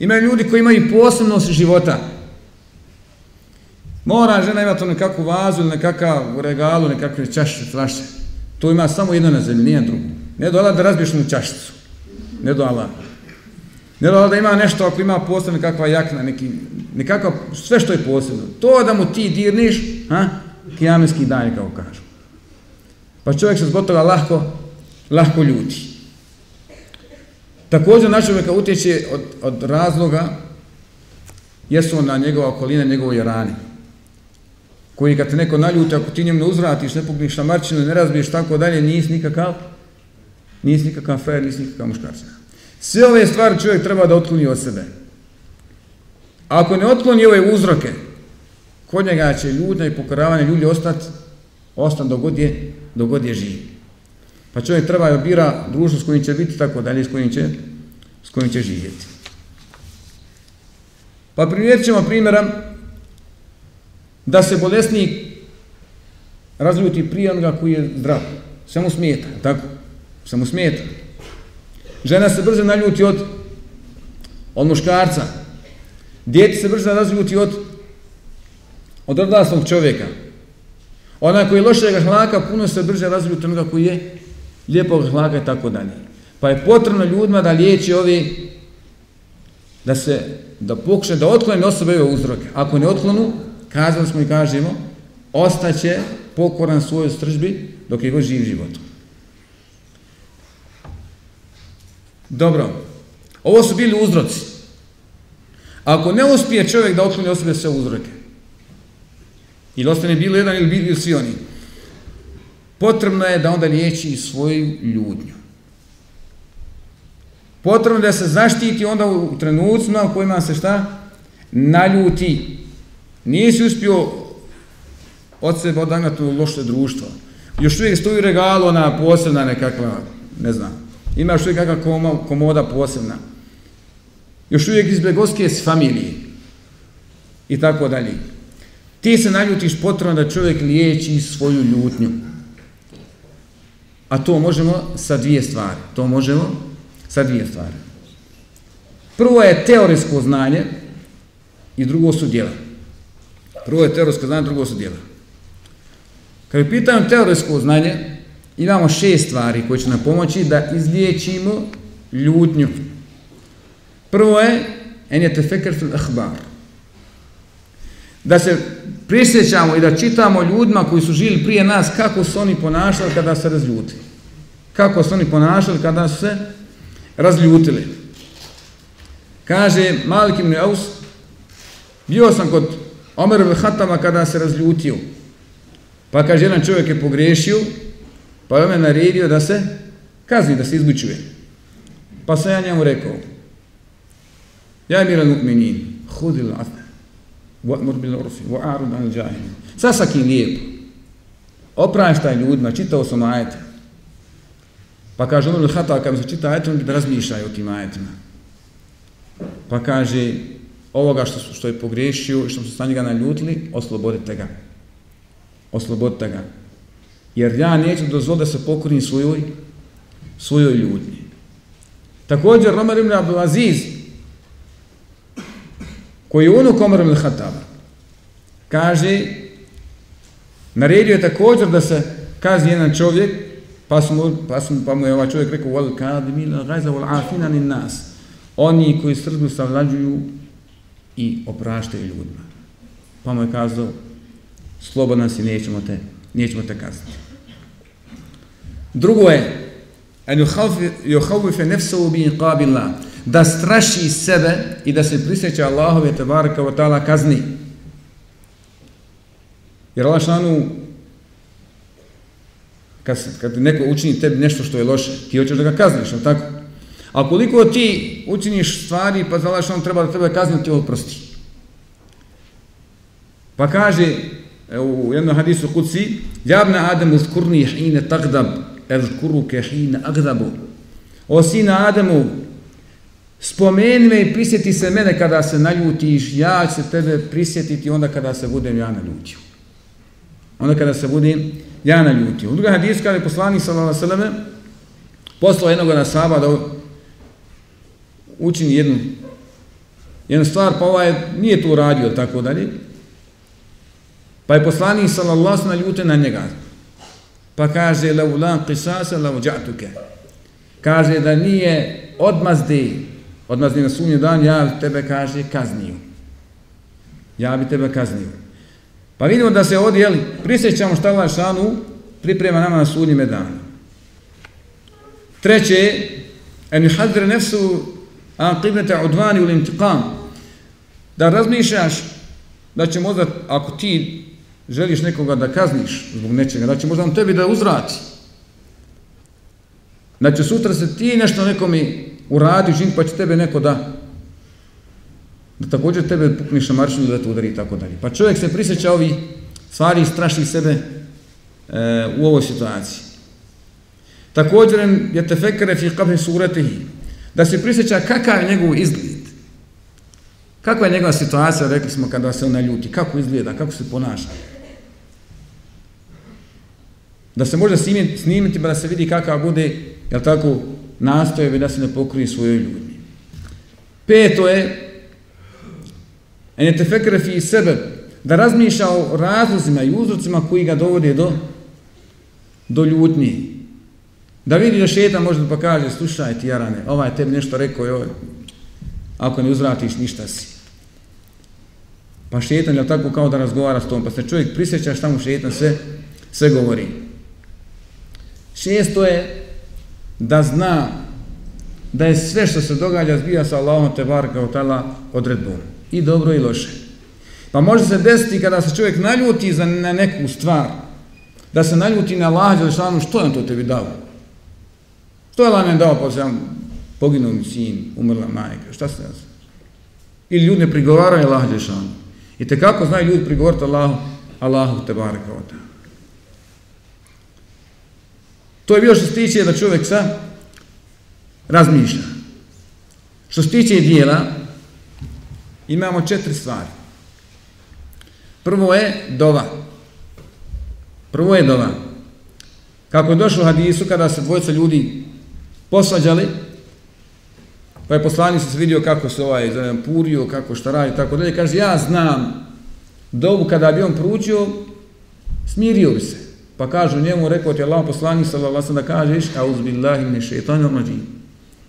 Ima ljudi koji imaju posebnost života. Mora žena imati nekakvu vazu ili nekakav regalu, nekakve čašće, flaše. To ima samo jedno na zemlji, nije drugo. Ne do Allah da razbiješ mu čašicu. Ne do Allah. Ne do Allah da ima nešto ako ima posebno nekakva jakna, neki, nekakva, sve što je posebno. To da mu ti dirniš, ha, kijamenski dan, kao kažu. Pa čovjek se zbog toga lahko, lahko ljuti. Također na čovjeka utječe od, od razloga jesu na njegova okolina, njegove rane. Koji kad te neko naljuti, ako ti njemu ne uzvratiš, ne pukniš na marčinu, ne razbiješ tako dalje, nisi nikakav, nisi nikakav frajer, nisi nikakav muškarčina. Sve ove stvari čovjek treba da otkloni od sebe. Ako ne otkloni ove uzroke, kod njega će ljudna i pokoravanje ljudi ostati, ostan dok god je, dogod je živ. Pa čovjek treba da bira društvo s kojim će biti tako dalje, s kojim će, s kojim će živjeti. Pa primjerit ćemo primjera da se bolesnik razljuti prije onoga koji je zdrav. Sve mu smijeta, tako? Sve mu smijeta. Žena se brzo naljuti od, od muškarca. Djeti se brzo razljuti od, od odraslog čovjeka. Ona koji je lošeg hlaka, puno se brže razljuti od onoga koji je lijepog hlaka i tako dalje. Pa je potrebno ljudima da liječi ovi, da se, da pokuše da otklone osobe ove uzroke. Ako ne otklonu, kazali smo i kažemo, ostaće pokoran svojoj stržbi dok je god živ život. Dobro, ovo su bili uzroci. Ako ne uspije čovjek da otkloni osobe sve uzroke, ili ostane bilo jedan ili bili svi oni, potrebno je da onda liječi svoju ljudnju. Potrebno da se zaštiti onda u trenucima u kojima se šta? Naljuti. Nisi uspio od sebe odagnati u loše društvo. Još uvijek stoji regalo na posebna nekakva, ne znam, imaš uvijek kakva komoda posebna. Još uvijek iz begoske familije. I tako dalje. Ti se naljutiš potrebno da čovjek liječi svoju ljutnju. A to možemo sa dvije stvari. To možemo sa dvije stvari. Prvo je teorijsko znanje i drugo su djela. Prvo je teorijsko znanje, drugo su djela. Kad je pitanju teorijsko znanje, imamo šest stvari koje će nam pomoći da izliječimo ljutnju. Prvo je en je tefekar fil ahbar. Da se prisjećamo i da čitamo ljudima koji su žili prije nas kako su oni ponašali kada se razljutili. Kako su oni ponašali kada su se razljutili. Kaže Malik ibn Aus, bio sam kod Omer ibn Hatama kada se razljutio. Pa kaže, jedan čovjek je pogrešio, pa je me naredio da se kazni, da se izbučuje. Pa sam ja njemu rekao, ja je miran mu'minin, hudil afne, wa'mur bil urfi, wa'arud an džahim. Sasak im lijepo. Opraštaj ljudima, čitao sam ajete. Pa kaže, ono hata, kad mi se čita ajete, da razmišljaj o tim ajetima. Pa kaže, ovoga što, što je pogrešio, što su sa njega naljutili, oslobodite ga. Oslobodite ga. Jer ja neću dozvoliti da se pokorim svojoj, svojoj ljudni. Također, Romer ibn Abdulaziz, koji je unuk Omar ibn Khattaba, kaže, naredio je također da se kazi jedan čovjek, pa, smo, pa, smo, pa mu je ovaj čovjek rekao, wal kadimina gajza wal afina ni nas, oni koji srdu savlađuju i opraštaju ljudima. Pa mu je kazao, slobodan si, nećemo te, nećemo te kazniti. Drugo je, en yuhawife nefsahu bi iqabillah da straši sebe i da se prisjeća Allahove tebareka wa ta'ala kazni. Jer Allah šanu kad, kad neko učini tebi nešto što je loše, ti hoćeš da ga kazniš, ali tako? A koliko ti učiniš stvari, pa za Allah šanu treba da tebe kazni, ti oprosti. Pa kaže e, u jednom hadisu kuci, Jabna Ademu uzkurni hine tagdab, ezkuruke hine agdabu. O sina Adamu, spomeni me i prisjeti se mene kada se naljutiš, ja ću se tebe prisjetiti onda kada se budem ja naljutio. Onda kada se budem ja naljutio. U druga hadis kada je poslanik sallallahu alejhi ve poslao jednog na saba da učini jednu jednu stvar, pa ovaj nije to uradio tako dalje. Pa je poslanik sallallahu alejhi ve na njega. Pa kaže la ulan qisasa la uđatuke. Kaže da nije odmazdi odmazdi na sunji dan, ja tebe kaže kazniju. Ja bi tebe kaznio. Pa vidimo da se ovdje, jeli, prisjećamo šta Allah šanu priprema nama na sudnjime danu. Treće, en yuhadre nefsu an qibnete udvani ul intiqam. Da razmišljaš da će možda, ako ti želiš nekoga da kazniš zbog nečega, da će možda on tebi da uzvrati. Da će sutra se ti nešto nekomi uradi, žin, pa će tebe neko da da također tebe pukne na da te udari i tako dalje. Pa čovjek se prisjeća ovi stvari i straši sebe e, u ovoj situaciji. Također je tefekare fi qabri suratihi da se prisjeća kakav je njegov izgled. Kakva je njegova situacija, rekli smo, kada se ona ljuti, kako izgleda, kako se ponaša. Da se može snimiti, snimiti pa da se vidi kakav bude, jel tako, nastojevi da se ne pokrije svojoj ljudi. Peto je En je fi sebe, da razmišlja o razlozima i uzrocima koji ga dovode do, do ljutnje. Da vidi da šeta možda pa kaže, slušaj ti jarane, ovaj tebi nešto rekao, joj, ako ne uzvratiš, ništa si. Pa šetan je tako kao da razgovara s tom, pa se čovjek prisjeća šta mu šetan sve, sve govori. Šesto je da zna da je sve što se događa zbija sa Allahom te barka od tala odredbom i dobro i loše. Pa može se desiti kada se čovjek naljuti za na neku stvar, da se naljuti na Allah, ili što je on to tebi dao? Što je Allah dao, pa se vam poginuo mi sin, umrla majka, šta se jasno? Ili ljudi ne prigovaraju Allah, ili. I te kako znaju ljudi prigovoriti Allahu, Allahu te barka od To je bio što se tiče da čovjek sa razmišlja. Što se tiče dijela, imamo četiri stvari. Prvo je dova. Prvo je dova. Kako je došlo u hadisu kada se dvojica ljudi posvađali, pa je poslanik se vidio kako se ovaj zovem, purio, kako šta radi, tako dalje, kaže, ja znam dovu kada bi on pručio, smirio bi se. Pa kažu njemu, rekao ti Allah poslanik sallallahu da kažeš, a uzbillahi min šeitanir rajim.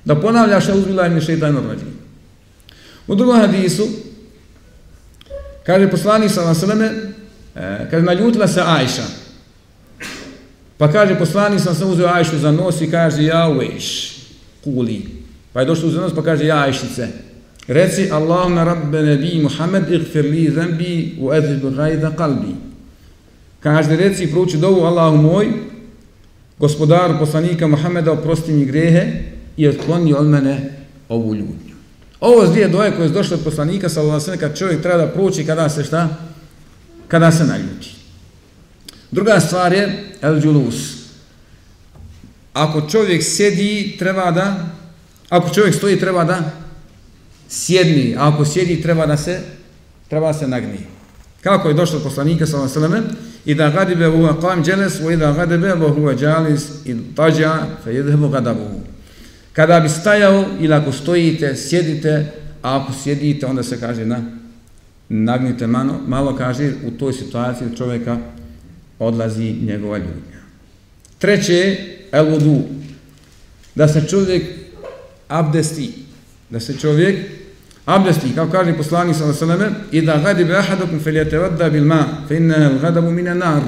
Da ponavljaš, a uzbillahi min šeitanir rajim. U drugom hadisu, kaže poslanik sallallahu Vaseleme, e, eh, kaže, naljutila se Ajša. Pa kaže, poslanik sam sam uzeo Ajšu za nos i kaže, ja uveš, kuli. Pa je došlo za nos, pa kaže, ja Ajšice. Reci, Allahumma rabbe nebi Muhammed, igfir li zembi, u edhibu gajda kalbi. Kaže, reci, prouči dovu, Allahu moj, gospodaru poslanika Muhammeda, oprosti mi grehe i otkloni od mene ovu ljudnju. Ovo je dvije doje koje je došlo od poslanika, sallallahu alejhi kad čovjek treba da prouči kada se šta? Kada se naljuti. Druga stvar je el džulus. Ako čovjek sjedi, treba da ako čovjek stoji, treba da sjedni, a ako sjedi, treba da se treba se nagnije. Kako je došlo od poslanika, sallallahu alejhi i da gadibe u qam jeles, i da gadibe u huwa jalis, i taja, fa yadhhabu ghadabuhu. Kada bi stajao ili ako stojite, sjedite, a ako sjedite, onda se kaže na nagnite malo, malo kaže u toj situaciji čovjeka odlazi njegova ljudnja. Treće, el vodu, da se čovjek abdesti, da se čovjek abdesti, kao kaže poslanik sallallahu alejhi ve selleme, "Idha ghadiba ahadukum falyatawadda bil ma, fa inna al-ghadabu min an-nar."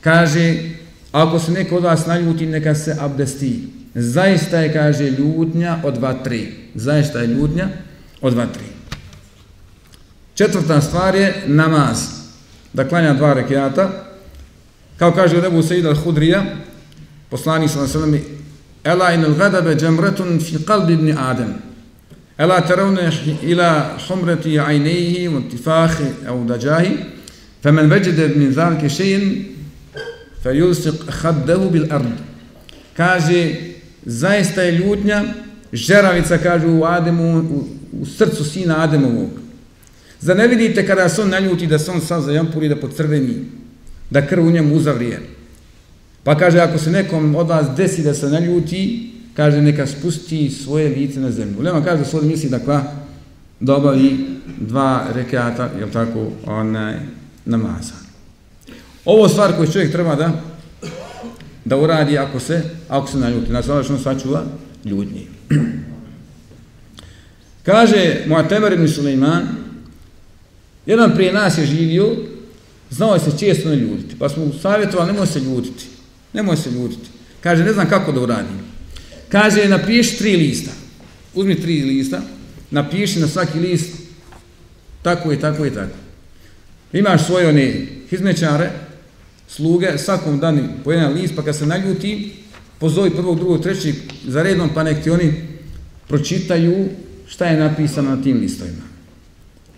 Kaže, ako se neko od vas naljuti, neka se abdesti. Zaista je, kaže, ljutnja od vatre. Zaista je ljutnja od vatre. Četvrta stvar je namaz. Da klanja dva rekiata. Kao kaže Rebu Sejid al-Hudrija, poslanik sallallahu alejhi ve selleme, "Ela inal ghadabe jamratun fi qalbi ibn Adam." ألا ترون إلى حمرة عينيه وانتفاخ أو دجاه فمن وجد من ذلك شيء فيلصق خده بالأرض kaže zaista je ljutnja žeravica kaže u Ademu u, u srcu sina Ademovog Zar ne vidite kada se on naljuti da se on sad zajampuri da pocrveni da krv u njemu uzavrije pa kaže ako se nekom od vas desi da se naljuti kaže neka spusti svoje lice na zemlju. Ulema kaže da svoj misli da da obavi dva rekata, je tako, onaj, namaza. Ovo stvar koju čovjek treba da da uradi ako se, ako se naljuti. Znači, ono što on sačuva ljudnji. kaže Muatemer ibn Suleiman, jedan prije nas je živio, znao je se često ne ljuditi, pa smo savjetovali, nemoj se ljutiti, nemoj se ljutiti. Kaže, ne znam kako da uradim. Kaže, napiši tri lista. Uzmi tri lista, napiši na svaki list tako i tako i tako. Imaš svoje one hizmećare, sluge, svakom dani po jedan list, pa kad se naljuti, pozovi prvog, drugog, trećeg za redom, pa nek ti oni pročitaju šta je napisano na tim listovima.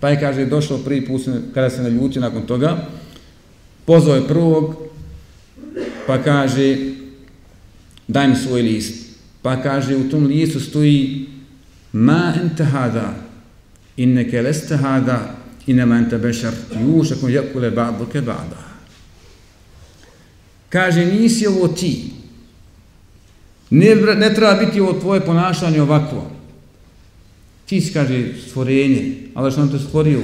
Pa je, kaže, došao prvi put kada se naljuti nakon toga, pozove prvog, pa kaže, daj mi svoj list. Pa kaže u tom listu stoji ma ente hada inneke leste hada inema ente bešar jušakom jakule ba'duke ba'da. Kaže nisi ovo ti. Ne, ne treba biti ovo tvoje ponašanje ovako. Ti si, kaže, stvorenje, ali što on te stvorio,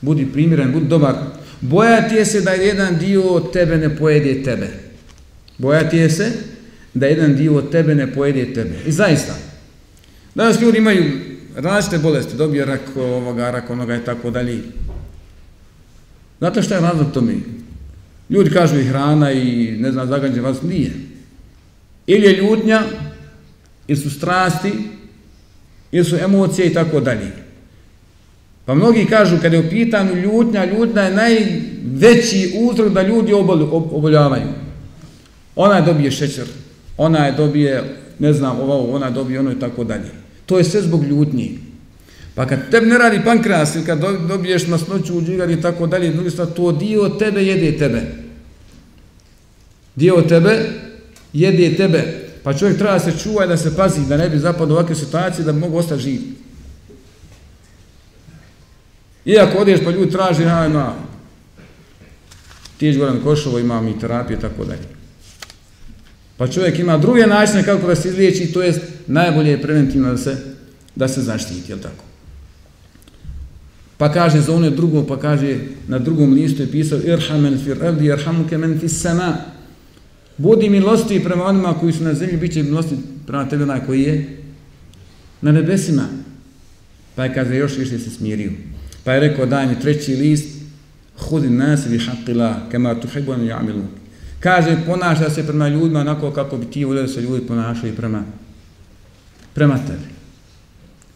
budi primjeren, budi dobar. Bojati je se da jedan dio od tebe ne pojede tebe. Bojati je se da jedan dio od tebe ne pojede tebe. I zaista, danas ljudi imaju različite bolesti, dobije rak ovoga, rak onoga i tako dalje. Znate šta je razlog tome? Ljudi kažu i hrana i ne znam, zagađe vas, nije. Ili je ljutnja, ili su strasti, ili su emocije i tako dalje. Pa mnogi kažu, kada je u pitanju ljutnja, ljutnja je najveći uzrok da ljudi oboljavaju. Ona dobije šećer, ona je dobije, ne znam, ovo, ona dobije ono i tako dalje. To je sve zbog ljutnji. Pa kad teb ne radi pankreas ili kad dobiješ masnoću u džigar i tako dalje, drugi stvar, to dio tebe jede tebe. Dio tebe jede tebe. Pa čovjek treba se čuva i da se pazi, da ne bi zapad u ovakve situacije, da bi mogu ostati živ. Iako odeš pa ljudi traži, na, na, ti ješ goran Košovo, imam i terapije, tako dalje. Pa čovjek ima druge načine kako da se izliječi, to jest najbolje je preventivno da se, da se zaštiti, jel tako? Pa kaže za ono drugo, pa kaže na drugom listu je pisao Irhamen fir evdi, irhamuke men fis sama. Budi milosti prema onima koji su na zemlji, bit će milosti prema tebi onaj koji je na nebesima. Pa je kaže još više se smirio. Pa je rekao daj mi treći list, hudi nasi vi haqila kema tuhibu an ja'milu. Kaže, ponaša se prema ljudima onako kako bi ti volio da se ljudi ponašali prema, prema tebi.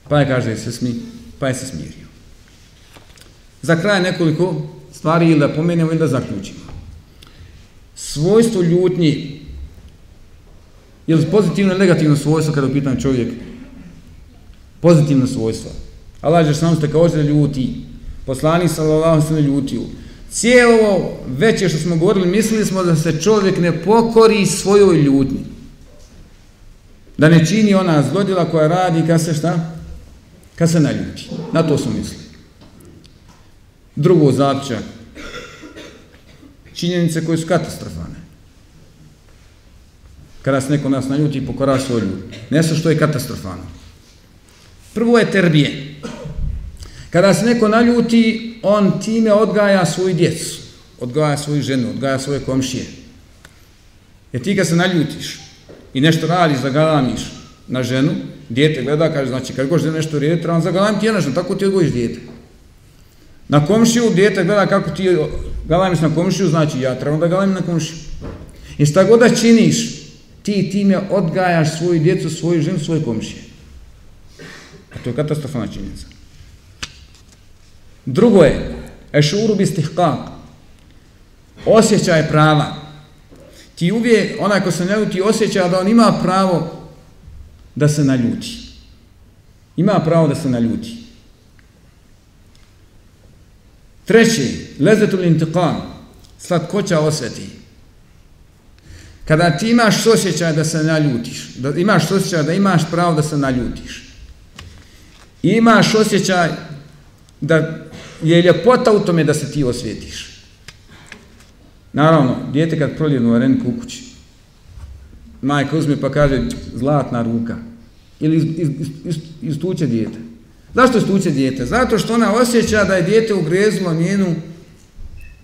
Pa je, kaže, se smi, pa je se smirio. Za kraj nekoliko stvari ili da pomenemo ili da zaključimo. Svojstvo ljutnji je li pozitivno ili negativno svojstvo kada pitan čovjek? Pozitivno svojstvo. Allah je sam se kao ljuti. Poslani sallallahu se ne ljutio. Cijelo veće što smo govorili, mislili smo da se čovjek ne pokori svojoj ljutnji. Da ne čini ona zlodila koja radi kad se šta? Kad se naljuti. Na to smo mislili. Drugo zapća. Činjenice koje su katastrofane. Kada se neko nas naljuti i pokora svoju ljud. Nešto što je katastrofano. Prvo je terbije. Kada se neko naljuti, on time odgaja svoju djecu, odgaja svoju ženu, odgaja svoje komšije. Jer ti kad se naljutiš i nešto radiš, zagalamiš na ženu Dijete gleda, kaže, znači, kad goš nešto rijeti, treba zagalamiti jednačno, tako ti odgojiš dijete. Na komšiju, dijete gleda kako ti galamiš na komšiju, znači, ja trebam da galamim na komšiju. I šta god da činiš, ti time odgajaš svoju djecu, svoju ženu, svoje komšije. A to je katastrofalna činjenica. Drugo je, ešuru bi stihkak, osjećaj prava. Ti uvijek, onaj ko se ne ljuti, osjeća da on ima pravo da se naljuti. Ima pravo da se naljuti. Treći, lezetul intiqam, slatkoća osjeti. Kada ti imaš osjećaj da se naljutiš, da imaš osjećaj da imaš pravo da se naljutiš, imaš osjećaj da je ljepota u tome da se ti osvijetiš. Naravno, djete kad prolijenu arenku u kući, majka uzme pa kaže zlatna ruka, ili iz, iz, iz, iz dijete. djete. Zašto istuče djete? Zato što ona osjeća da je djete ugrezilo njenu,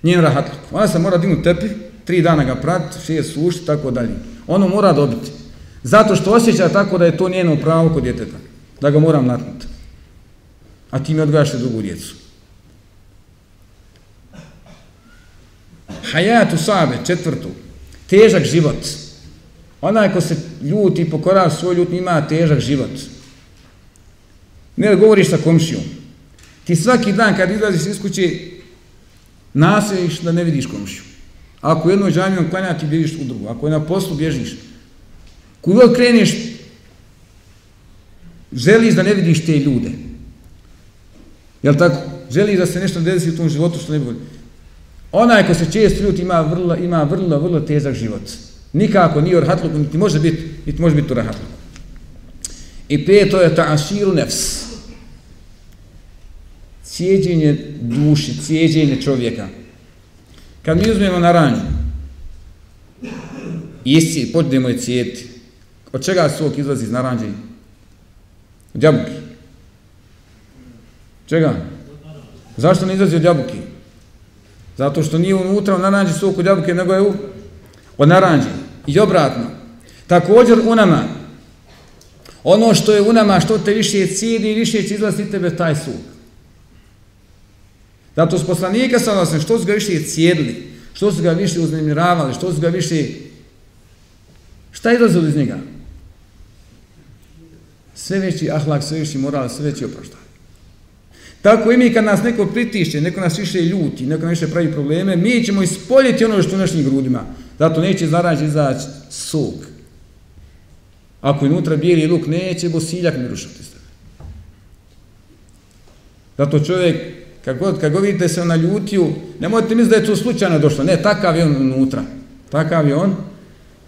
njenu rahatluk. Ona se mora dignuti tepi, tri dana ga prati, šest sušti, tako dalje. Ono mora dobiti. Zato što osjeća tako da je to njeno pravo kod djeteta. Da ga moram natnuti. A ti mi odgajaš drugu djecu. Hajatu sabe, četvrtu. Težak život. Onaj ko se ljuti i pokora svoj ljut, ima težak život. Ne govoriš sa komšijom. Ti svaki dan kad izlaziš iz kuće, naseliš da ne vidiš komšiju. Ako jednoj džamijom klanja, ti bježiš u drugu. Ako je na poslu, bježiš. Kudo kreneš, želiš da ne vidiš te ljude. Jel tako? Želiš da se nešto desi u tom životu što ne bi Onaj ko se često ljuti ima vrlo, ima vrlo, vrlo težak život. Nikako nije orhatluk, niti može biti, niti može biti u. I peto je ta'asiru nefs. Cijeđenje duši, cijeđenje čovjeka. Kad mi uzmemo naranju, isci, počnemo je cijeti. Od čega sok izlazi iz naranđe? Od jabuki. Čega? Zašto ne izlazi od jabuki? Zato što nije unutra u naranđi sok od jabuke, nego je u, od naranđi. I obratno. Također u nama, ono što je u nama, što te više cijedi, više će izlaziti tebe taj sok. Zato s poslanika sa vas, što su ga više cijedili, što su ga više uznemiravali, što su ga više... Šta je izlazilo iz njega? Sve veći ahlak, sve veći moral, sve veći oproštaj. Tako i mi kad nas neko pritišće, neko nas više ljuti, neko nas više pravi probleme, mi ćemo ispoljiti ono što u našim grudima. Zato neće zarađi izaći sok. Ako je unutra bijeli luk, neće bosiljak siljak mi sebe. Zato čovjek Kad god, kad god vidite se na ljutiju, nemojte misliti da je to slučajno došlo. Ne, takav je on unutra. Takav je on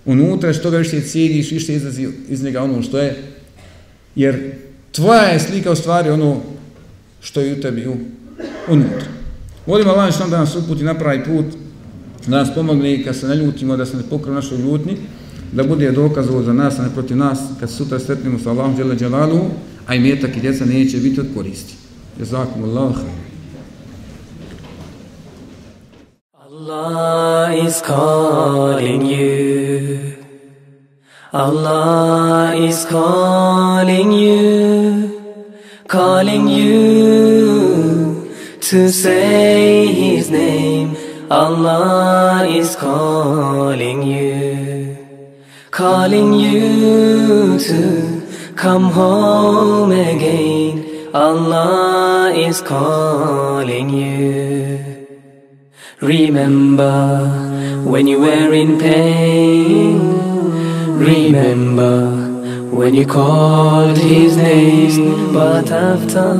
unutra, što ga više cijeliš, više izlazi iz njega ono što je. Jer tvoja je slika u stvari ono što je u tebi u, unutra. Volim Allah što da nas uputi na pravi put, da nas pomogne i kad se naljutimo, da se ne pokrije našoj ljutni, da bude dokaz ovo za nas, a ne protiv nas, kad sutra sretnimo sa Allahom djela djelalu, a i metak i djeca neće biti od koristi. Jazakum Allah. Allah is calling you. Allah is calling you. Calling you to say His name. Allah is calling you. Calling you to come home again. Allah is calling you. Remember when you were in pain. Remember when you called his name. But after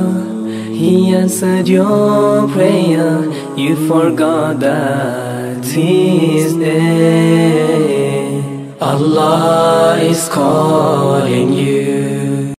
he answered your prayer, you forgot that he is there. Allah is calling you.